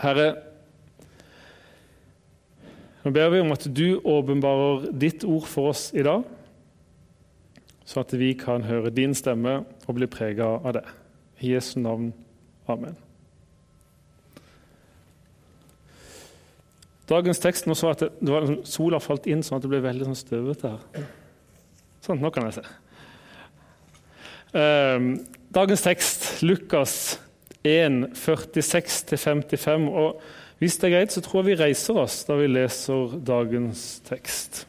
Herre, nå ber vi om at du åpenbarer ditt ord for oss i dag, så at vi kan høre din stemme og bli prega av det. I Jesu navn. Amen. Dagens tekst nå så at det, det var, liksom, Sola falt inn sånn at det ble veldig sånn støvete her. Sånn, nå kan jeg se. Um, dagens tekst, Lukas 1, 46-55. Og hvis det er greit, så tror jeg vi reiser oss da vi leser dagens tekst.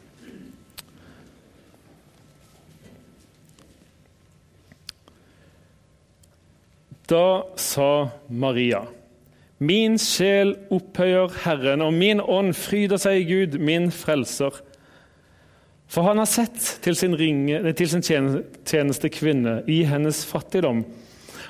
Da sa Maria, min sjel opphøyer Herren, og min ånd fryder seg i Gud, min frelser. For han har sett til sin, ringe, til sin tjeneste kvinne i hennes fattigdom.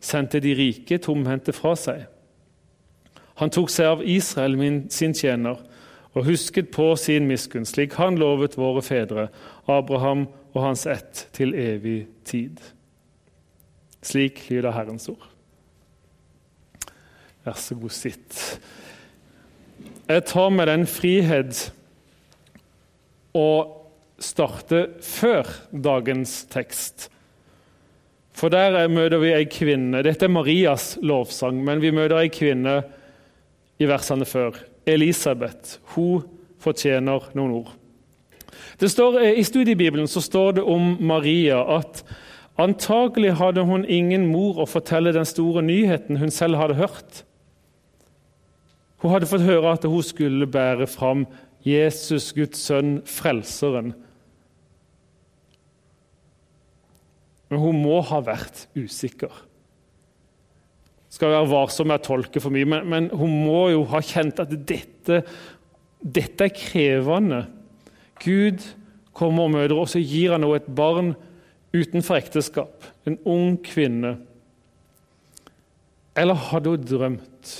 sendte de rike tomhendte fra seg. Han tok seg av Israel, min, sin tjener, og husket på sin miskunn, slik han lovet våre fedre, Abraham og hans ett, til evig tid. Slik lyder Herrens ord. Vær så god, sitt. Jeg tar meg den frihet å starte før dagens tekst. For der møter vi ei kvinne. Dette er Marias lovsang, men vi møter ei kvinne i versene før. Elisabeth. Hun fortjener noen ord. Står, I studiebibelen så står det om Maria at Antagelig hadde hun ingen mor å fortelle den store nyheten hun selv hadde hørt. Hun hadde fått høre at hun skulle bære fram Jesus, Guds sønn, Frelseren. Men hun må ha vært usikker. Skal være varsom med å tolke for mye, men, men hun må jo ha kjent at dette, dette er krevende. Gud kommer og møter, og så gir han henne et barn utenfor ekteskap, en ung kvinne. Eller hadde hun drømt?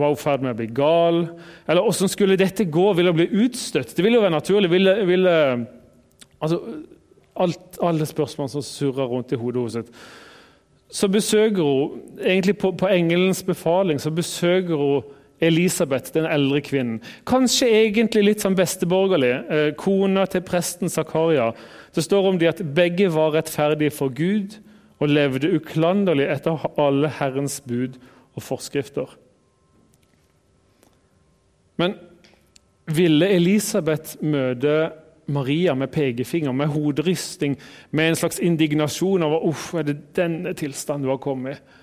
Var hun i ferd med å bli gal? Eller hvordan skulle dette gå? Ville hun bli utstøtt? Det ville jo være naturlig. Ville, ville altså, alt, Alle spørsmål som surrer rundt i hodet hennes. Så besøker hun, egentlig på, på engelens befaling, så besøker hun Elisabeth, den eldre kvinnen. Kanskje egentlig litt sånn besteborgerlig. Eh, kona til presten Zakaria. Det står om de at begge var rettferdige for Gud og levde uklanderlig etter alle Herrens bud og forskrifter. Men ville Elisabeth møte Maria med pekefinger, med hoderisting, med en slags indignasjon over uff, er det denne tilstanden du har kommet i?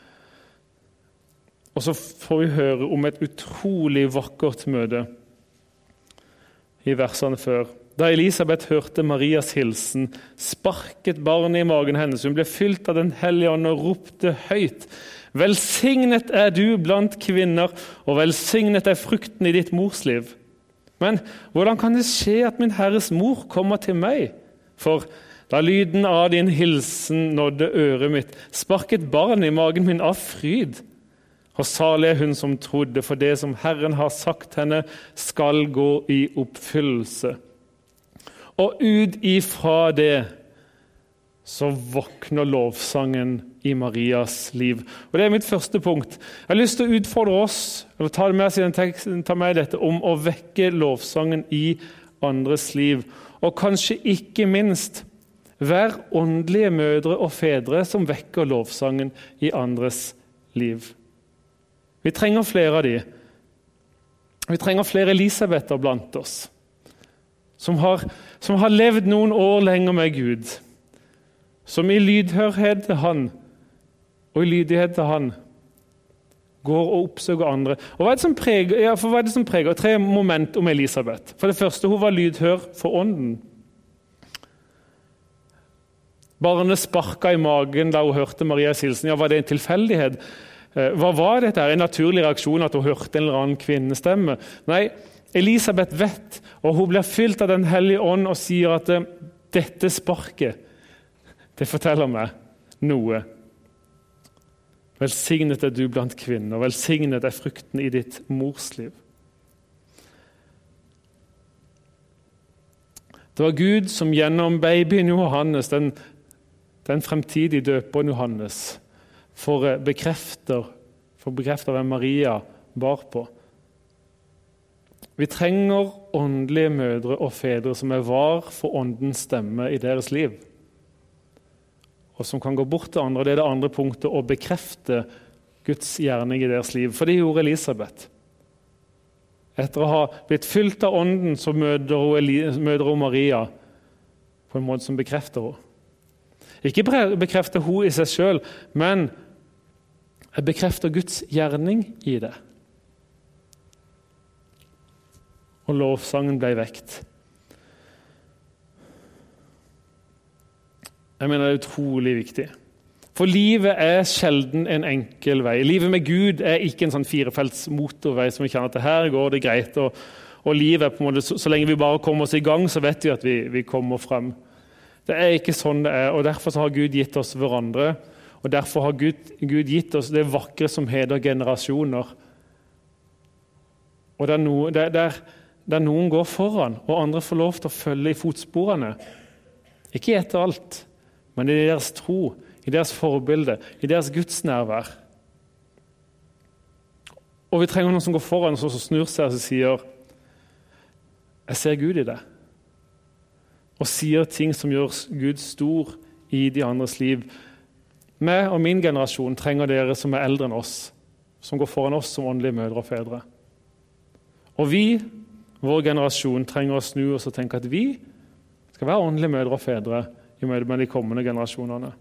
Og så får vi høre om et utrolig vakkert møte i versene før. Da Elisabeth hørte Marias hilsen, sparket barnet i magen hennes. Hun ble fylt av Den hellige ånd og ropte høyt. Velsignet er du blant kvinner, og velsignet er frukten i ditt mors liv. Men hvordan kan det skje at min Herres mor kommer til meg? For da lyden av din hilsen nådde øret mitt, sparket barnet i magen min av fryd. Og salig er hun som trodde, for det som Herren har sagt henne, skal gå i oppfyllelse. Og ut ifra det så våkner lovsangen i Marias liv. Og Det er mitt første punkt. Jeg har lyst til å utfordre oss eller ta med, teksten, ta med dette om å vekke lovsangen i andres liv. Og kanskje ikke minst vær åndelige mødre og fedre som vekker lovsangen i andres liv. Vi trenger flere av de. Vi trenger flere Elisabeter blant oss som har, som har levd noen år lenger med Gud, som i lydhørhet til Han og i lydighet til Han går og oppsøker andre. Og Hva er preger, ja, hva er det som preger? Tre moment om Elisabeth. For det første, Hun var lydhør for Ånden. Barnet sparka i magen da hun hørte Marias hilsen. Ja, Var det en tilfeldighet? Eh, hva var dette? En naturlig reaksjon at hun hørte en eller annen kvinnestemme? Nei, Elisabeth vet, og hun blir fylt av Den hellige ånd og sier at eh, dette sparket, det forteller meg noe. Velsignet er du blant kvinner, velsignet er frukten i ditt mors liv. Det var Gud som gjennom babyen Johannes, den, den fremtidige døperen Johannes, for eh, bekrefter, for bekrefter hvem Maria bar på. Vi trenger åndelige mødre og fedre som er var for åndens stemme i deres liv. Og som kan gå bort til andre. Det er det andre punktet å bekrefte Guds gjerning i deres liv. For det gjorde Elisabeth. Etter å ha blitt fylt av Ånden så møter hun, møter hun Maria på en måte som bekrefter henne. Ikke bekrefter hun i seg sjøl, men jeg bekrefter Guds gjerning i det. Og lovsangen ble vekt. Jeg mener det er utrolig viktig. For livet er sjelden en enkel vei. Livet med Gud er ikke en sånn firefelts motorvei som vi kjenner til. her går det greit. Og, og livet er på en måte, så, så, lenge vi bare kommer oss i gang, så vet vi at vi, vi kommer frem. Det er ikke sånn det er, og derfor har Gud gitt oss hverandre. Og Derfor har Gud, Gud gitt oss det vakre som heter generasjoner. Og der, no, der, der, der, noen går foran, og andre får lov til å følge i fotsporene. Ikke etter alt, men i deres tro, i deres forbilde, i deres gudsnærvær. Og vi trenger noen som går foran og snur seg og sier 'Jeg ser Gud i det', og sier ting som gjør Gud stor i de andres liv. Vi og min generasjon trenger dere som er eldre enn oss, som går foran oss som åndelige mødre og fedre. Og vi, vår generasjon, trenger å snu oss og tenke at vi skal være åndelige mødre og fedre i møte med de kommende generasjonene.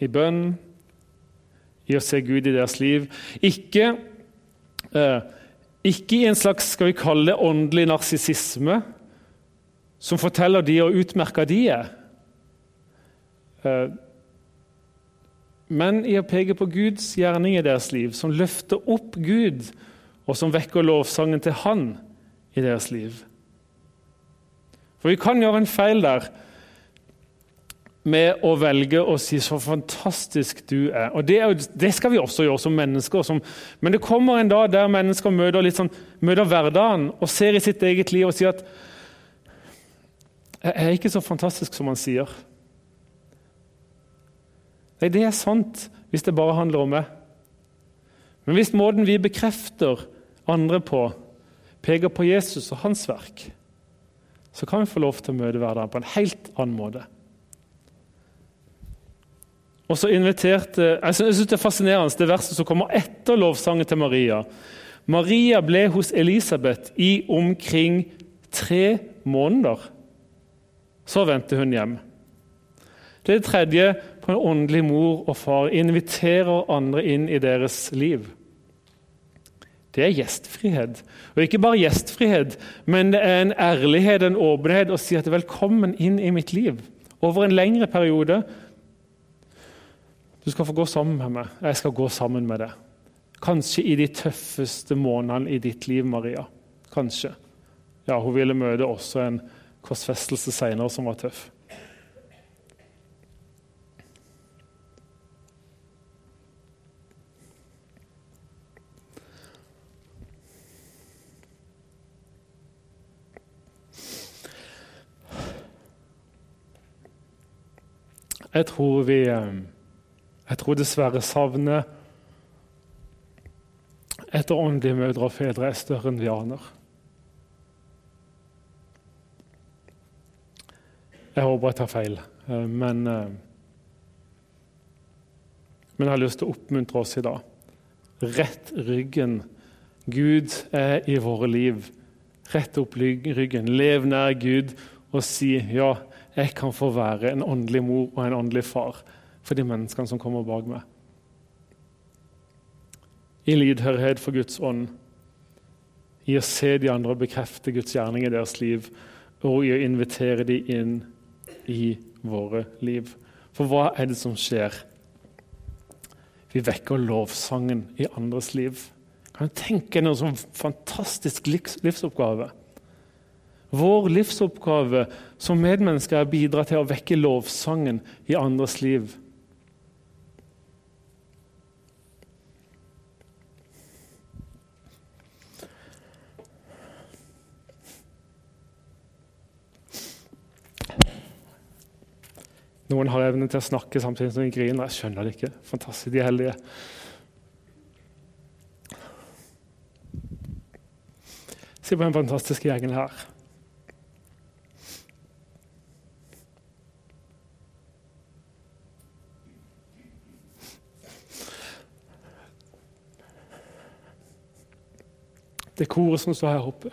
I bønn, i å se Gud i deres liv. Ikke, eh, ikke i en slags skal vi kalle det åndelig narsissisme, som forteller de og utmerker de er. Eh, men i å peke på Guds gjerning i deres liv, som løfter opp Gud, og som vekker lovsangen til Han i deres liv. For vi kan gjøre en feil der med å velge å si 'så fantastisk du er'. Og Det, det skal vi også gjøre som mennesker. Som, men det kommer en dag der mennesker møter, sånn, møter hverdagen og ser i sitt eget liv og sier at 'jeg er ikke så fantastisk som han sier'. Nei, det er sant hvis det bare handler om meg. Men hvis måten vi bekrefter andre på, peker på Jesus og hans verk, så kan vi få lov til å møte hverdagen på en helt annen måte. Og så inviterte, Jeg syns det er fascinerende det verset som kommer etter lovsangen til Maria. Maria ble hos Elisabeth i omkring tre måneder. Så vendte hun hjem. Det er det tredje på en åndelig mor og far inviterer andre inn i deres liv. Det er gjestfrihet. Og ikke bare gjestfrihet, men det er en ærlighet, en åpenhet, å si at 'velkommen inn i mitt liv' over en lengre periode. Du skal få gå sammen med meg. Jeg skal gå sammen med deg. Kanskje i de tøffeste månedene i ditt liv, Maria. Kanskje. Ja, hun ville møte også en korsfestelse seinere som var tøff. Jeg tror vi eh, Jeg tror dessverre savner etter åndelige mødre og fedre er større enn vi aner. Jeg håper jeg tar feil, eh, men, eh, men jeg har lyst til å oppmuntre oss i dag. Rett ryggen. Gud er i våre liv. Rett opp ryggen. Lev nær Gud og si ja, jeg kan få være en åndelig mor og en åndelig far for de menneskene som kommer bak meg. I lydhørighet for Guds ånd, i å se de andre og bekrefte Guds gjerning i deres liv, og i å invitere de inn i våre liv. For hva er det som skjer Vi vekker lovsangen i andres liv. Kan du tenke deg en sånn fantastisk livsoppgave? Vår livsoppgave som medmennesker er å bidra til å vekke lovsangen i andres liv. Noen har evnen til å snakke samtidig som de griner. Jeg skjønner det ikke. Fantastisk, de heldige. Se på den fantastiske gjengen her. Det koret som står her oppe.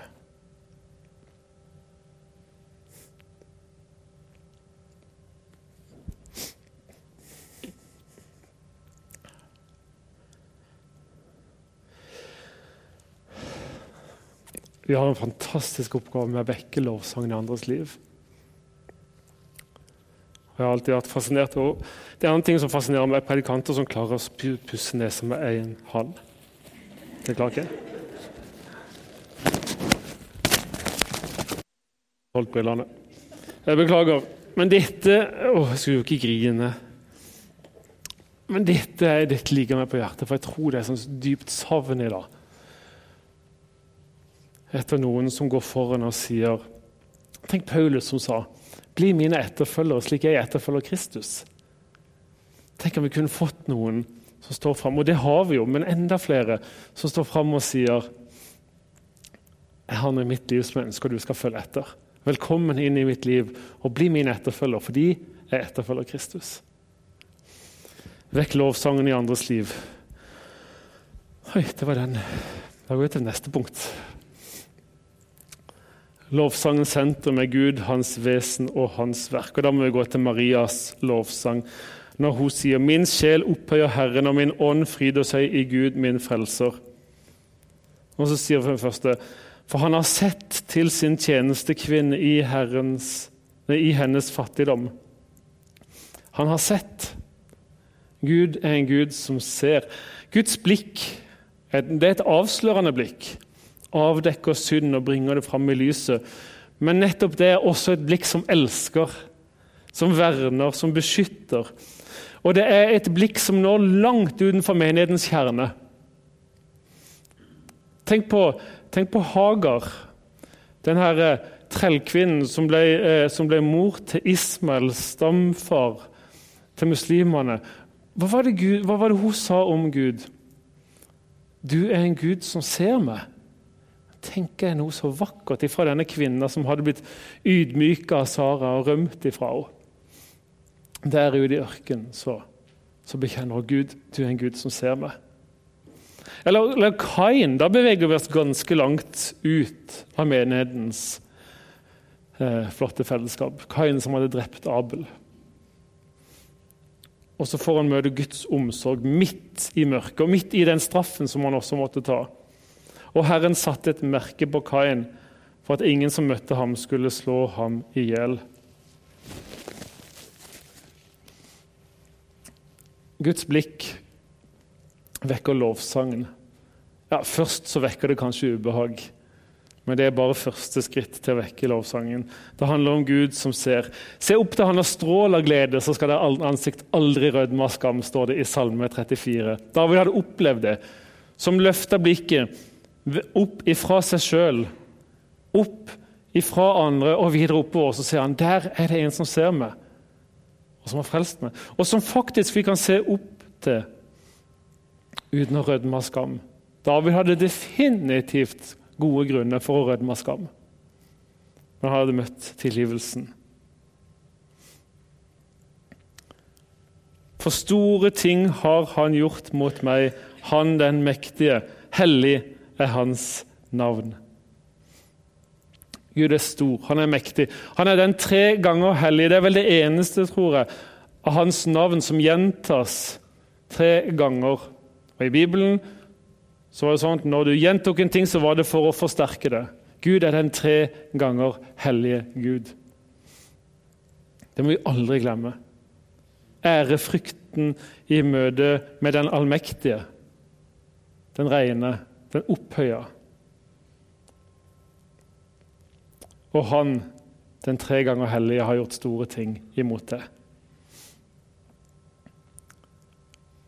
Vi har en fantastisk oppgave med å vekke lovsangen i andres liv. Jeg har alltid vært fascinert og Det er en ting som fascinerer meg, predikanter som klarer å pusse nesa med én hånd. Det klarer ikke Holdt brillene. Jeg beklager. Men dette Å, jeg skulle jo ikke grine. Men dette, dette ligger meg på hjertet, for jeg tror det er sånn dypt savn i dag etter noen som går foran og sier Tenk Paulus som sa Bli mine etterfølgere slik jeg etterfølger Kristus. Tenk om vi kunne fått noen som står fram, og det har vi jo, men enda flere som står fram og sier Jeg har noe i mitt liv som jeg ønsker du skal følge etter. Velkommen inn i mitt liv og bli min etterfølger, fordi jeg etterfølger Kristus. Vekk lovsangen i andres liv. Oi, det var den. Da går vi til neste punkt. Lovsangen sentrum er Gud, hans vesen og hans verk. Og Da må vi gå til Marias lovsang når hun sier Min sjel opphøyer Herren, og min ånd fryder seg i Gud, min frelser. Og så sier hun for det første For han har sett til sin tjenestekvinne i, herrens, i hennes fattigdom. Han har sett. Gud er en Gud som ser. Guds blikk det er et avslørende blikk avdekker synd og bringer det fram i lyset. Men nettopp det er også et blikk som elsker, som verner, som beskytter. Og det er et blikk som når langt utenfor menighetens kjerne. Tenk på, tenk på Hagar, den her eh, trellkvinnen som eh, som ble mor til Ismael, stamfar til muslimene. Hva var, Gud, hva var det hun sa om Gud? Du er en Gud som ser meg tenker jeg noe så vakkert ifra denne kvinnen som hadde blitt ydmyka av Sara og rømt ifra henne. Der ute i ørkenen så, så bekjenner hun Gud, du er en Gud som ser meg. Eller, eller Kain. Da beveger vi oss ganske langt ut av menighetens eh, flotte fellesskap. Kain som hadde drept Abel. Og så får han møte Guds omsorg midt i mørket og midt i den straffen som han også måtte ta. Og Herren satte et merke på Kain for at ingen som møtte ham, skulle slå ham i hjel. Guds blikk vekker lovsangen. Ja, Først så vekker det kanskje ubehag, men det er bare første skritt til å vekke lovsangen. Det handler om Gud som ser. Se opp til han har strål av glede, så skal det ansikt aldri rødme av skam, står det i Salme 34. David hadde opplevd det. Som løfta blikket opp ifra seg sjøl, opp ifra andre og videre oppover. Så ser han der er det en som ser meg, og som har frelst meg. Og som faktisk vi kan se opp til uten å rødme av skam. David hadde definitivt gode grunner for å rødme av skam. Men han hadde møtt tilgivelsen. For store ting har han gjort mot meg, han den mektige, hellig er hans navn. Gud er stor, han er mektig. Han er den tre ganger hellige. Det er vel det eneste, tror jeg, av hans navn som gjentas tre ganger. Og I Bibelen så var det sånn at når du gjentok en ting, så var det for å forsterke det. Gud er den tre ganger hellige Gud. Det må vi aldri glemme. Ærefrykten i møte med den allmektige, den rene, den opphøya. Og han, den tre ganger hellige, har gjort store ting imot det.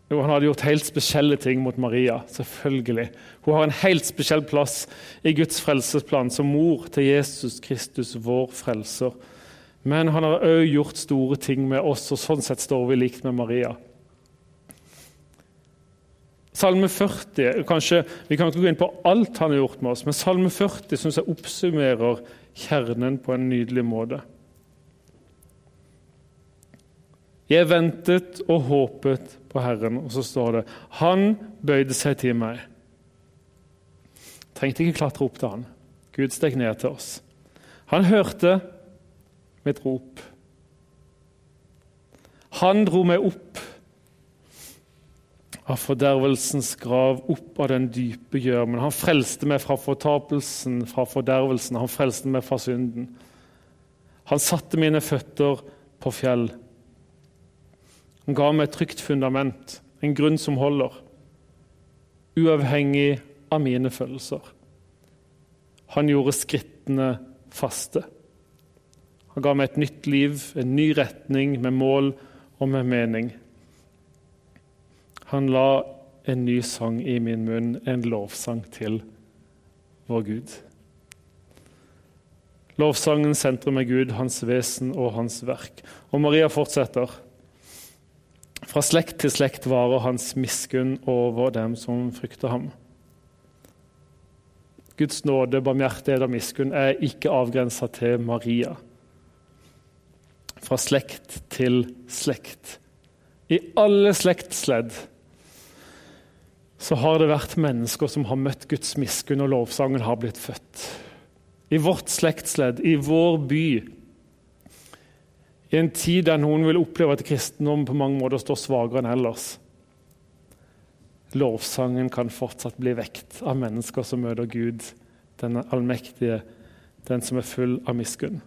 Jo, han hadde gjort helt spesielle ting mot Maria. selvfølgelig. Hun har en helt spesiell plass i Guds frelsesplan som mor til Jesus Kristus, vår frelser. Men han har òg gjort store ting med oss, og sånn sett står vi likt med Maria. Salme 40 kanskje, Vi kan ikke gå inn på alt han har gjort med oss, men Salme 40 synes jeg oppsummerer kjernen på en nydelig måte. Jeg ventet og håpet på Herren, og så står det Han bøyde seg til meg. Trengte ikke klatre opp til han. Gud steg ned til oss. Han hørte mitt rop. Han dro meg opp av fordervelsens grav, opp av den dype gjørmen. Han frelste meg fra fortapelsen, fra fordervelsen. Han frelste meg fra synden. Han satte mine føtter på fjell. Han ga meg et trygt fundament, en grunn som holder, uavhengig av mine følelser. Han gjorde skrittene faste. Han ga meg et nytt liv, en ny retning med mål og med mening. Han la en ny sang i min munn, en lovsang til vår Gud. Lovsangen sentrum er Gud, hans vesen og hans verk. Og Maria fortsetter. Fra slekt til slekt varer hans miskunn over dem som frykter ham. Guds nåde, barmhjertighet og miskunn er ikke avgrensa til Maria. Fra slekt til slekt. I alle slektsledd så har det vært mennesker som har møtt Guds miskunn, og lovsangen har blitt født. I vårt slektsledd, i vår by. I en tid der noen vil oppleve at kristendom på mange måter står svakere enn ellers. Lovsangen kan fortsatt bli vekt av mennesker som møter Gud, den allmektige, den som er full av miskunn.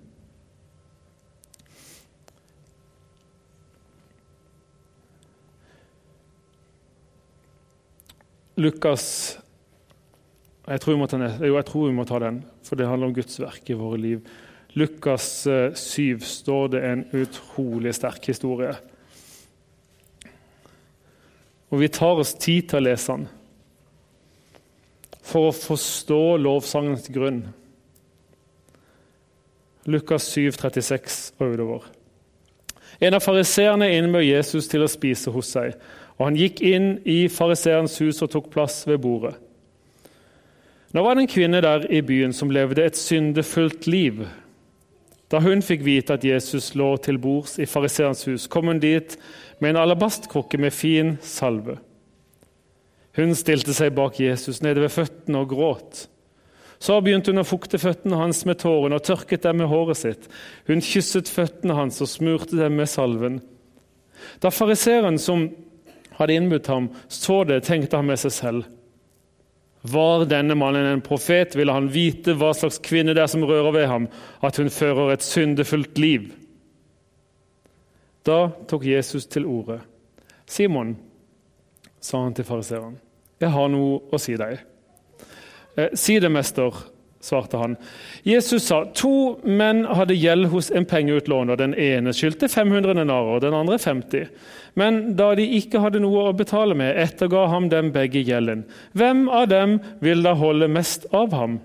Lukas jeg tror, vi må ta den, for det handler om Guds verk i våre liv. Lukas 7 eh, står det en utrolig sterk historie. Og Vi tar oss tid til å lese den for å forstå lovsangens grunn. Lukas 7, 36 og utover. En av fariseerne innbød Jesus til å spise hos seg. Og han gikk inn i fariseerens hus og tok plass ved bordet. Nå var det en kvinne der i byen som levde et syndefullt liv. Da hun fikk vite at Jesus lå til bords i fariseerens hus, kom hun dit med en alabastkrukke med fin salve. Hun stilte seg bak Jesus nede ved føttene og gråt. Så begynte hun å fukte føttene hans med tårene og tørket dem med håret sitt. Hun kysset føttene hans og smurte dem med salven. Da fariseeren som hadde innbudt ham, så det, tenkte han med seg selv. Var denne mannen en profet, ville han vite hva slags kvinne det er som rører ved ham, at hun fører et syndefullt liv. Da tok Jesus til orde. Simon, sa han til fariseeren, jeg har noe å si deg. Eh, si det, mester, svarte han. Jesus sa to menn hadde gjeld hos en pengeutlåner. Den ene skyldte 500 denarer, den andre 50. Men da de ikke hadde noe å betale med, etterga ham dem begge gjelden. Hvem av dem vil da holde mest av ham?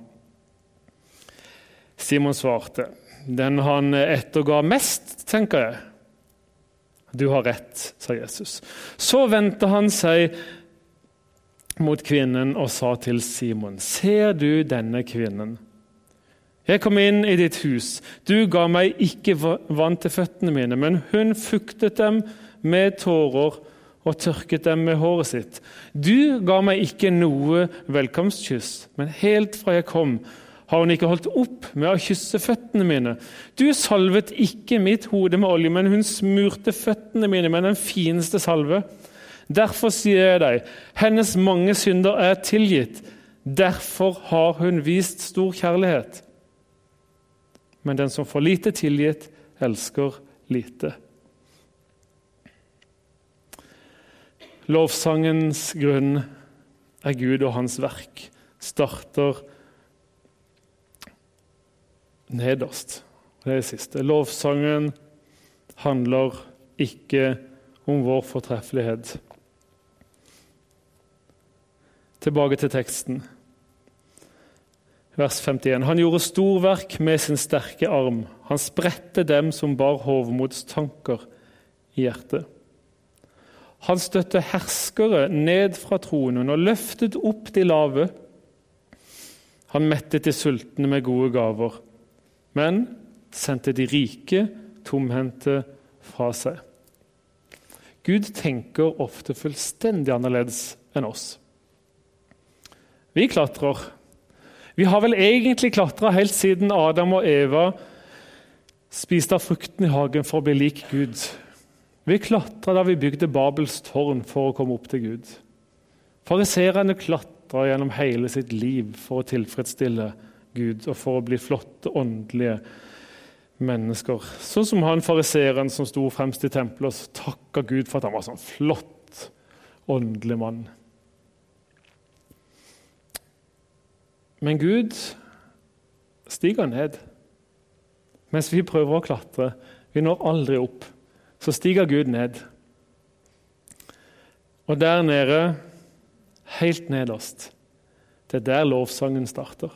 Simon svarte, den han etterga mest, tenker jeg. Du har rett, sa Jesus. Så vendte han seg mot kvinnen og sa til Simon.: Ser du denne kvinnen? Jeg kom inn i ditt hus. Du ga meg ikke vann til føttene mine, men hun fuktet dem med tårer og tørket dem med håret sitt. Du ga meg ikke noe velkomstkyss, men helt fra jeg kom, har hun ikke holdt opp med å kysse føttene mine. Du salvet ikke mitt hode med olje, men hun smurte føttene mine med den fineste salve. Derfor sier jeg deg, hennes mange synder er tilgitt. Derfor har hun vist stor kjærlighet. Men den som får lite tilgitt, elsker lite. Lovsangens grunn er Gud og hans verk. Starter nederst. Det er det siste. Lovsangen handler ikke om vår fortreffelighet. Tilbake til teksten. Vers 51. Han gjorde storverk med sin sterke arm. Han spredte dem som bar hovmodstanker i hjertet. Han støtte herskere ned fra tronen og løftet opp de lave. Han mettet de sultne med gode gaver, men sendte de rike tomhendte fra seg. Gud tenker ofte fullstendig annerledes enn oss. Vi klatrer. Vi har vel egentlig klatra helt siden Adam og Eva spiste av frukten i hagen for å bli lik Gud. Vi klatra da vi bygde Babels tårn for å komme opp til Gud. Fariserene klatra gjennom hele sitt liv for å tilfredsstille Gud og for å bli flotte, åndelige mennesker. Sånn som han fariseeren som sto fremst i tempelet og takka Gud for at han var sånn flott, åndelig mann. Men Gud stiger ned. Mens vi prøver å klatre. Vi når aldri opp. Så stiger Gud ned. Og der nede, helt nederst, det er der lovsangen starter.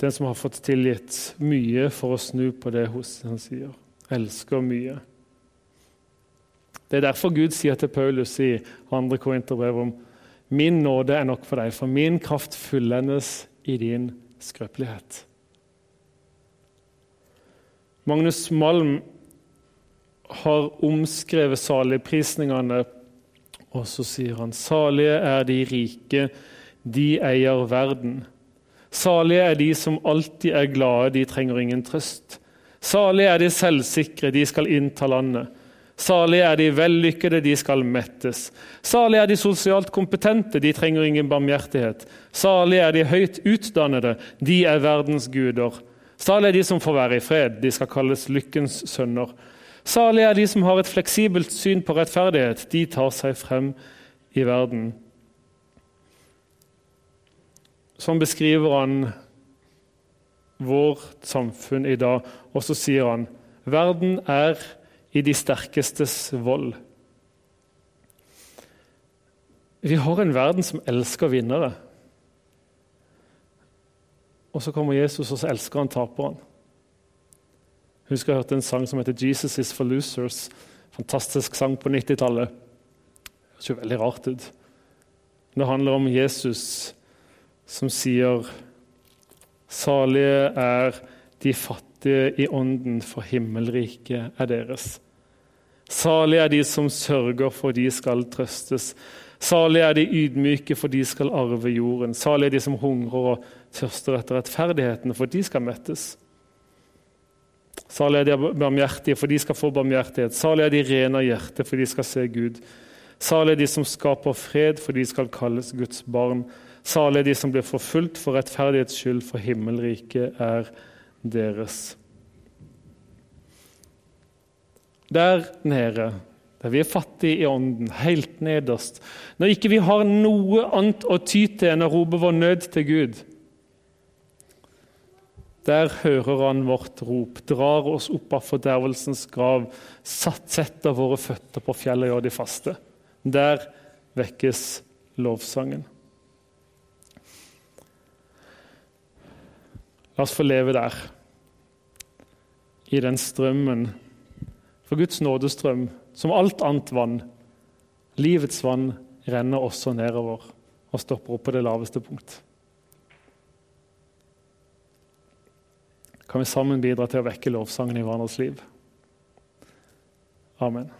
Den som har fått tilgitt mye for å snu på det hos han sier. Elsker mye. Det er derfor Gud sier til Paulus i 2. Korinterbrev om Min nåde er nok for deg, for min kraft fullendes i din skrøpelighet. Magnus Malm har omskrevet saligprisningene, og så sier han salige er de rike, de eier verden. Salige er de som alltid er glade, de trenger ingen trøst. Salige er de selvsikre, de skal innta landet. Salige er de vellykkede, de skal mettes. Salig er de sosialt kompetente, de trenger ingen barmhjertighet. Salig er de høyt utdannede, de er verdens guder. Salig er de som får være i fred, de skal kalles lykkens sønner. Salig er de som har et fleksibelt syn på rettferdighet, de tar seg frem i verden. Sånn beskriver han vårt samfunn i dag, og så sier han verden er i de sterkestes vold. Vi har en verden som elsker vinnere. Og så kommer Jesus, og så elsker han taperen. Husker jeg hørte en sang som heter 'Jesus is for losers'. Fantastisk sang på 90-tallet. Det høres jo veldig rart ut. Det handler om Jesus som sier 'Salige er de fattige i ånden, for himmelriket er deres'. Salig er de som sørger, for de skal trøstes. Salig er de ydmyke, for de skal arve jorden. Salig er de som hungrer og tørster etter rettferdigheten, for de skal mettes. Salig er de barmhjertige, for de skal få barmhjertighet. Salig er de rene av hjerte, for de skal se Gud. Salig er de som skaper fred, for de skal kalles Guds barn. Salig er de som blir forfulgt for rettferdighets skyld, for himmelriket er deres. Der nede, der vi er fattige i ånden, helt nederst, når ikke vi har noe annet å ty til enn å rope vår nød til Gud Der hører han vårt rop, drar oss opp av fordervelsens grav, setter våre føtter på fjellet og gjør de faste. Der vekkes lovsangen. La oss få leve der, i den strømmen for Guds nådestrøm, som alt annet vann, livets vann, renner også nedover og stopper opp på det laveste punkt. Kan vi sammen bidra til å vekke lovsangen i hverandres liv? Amen.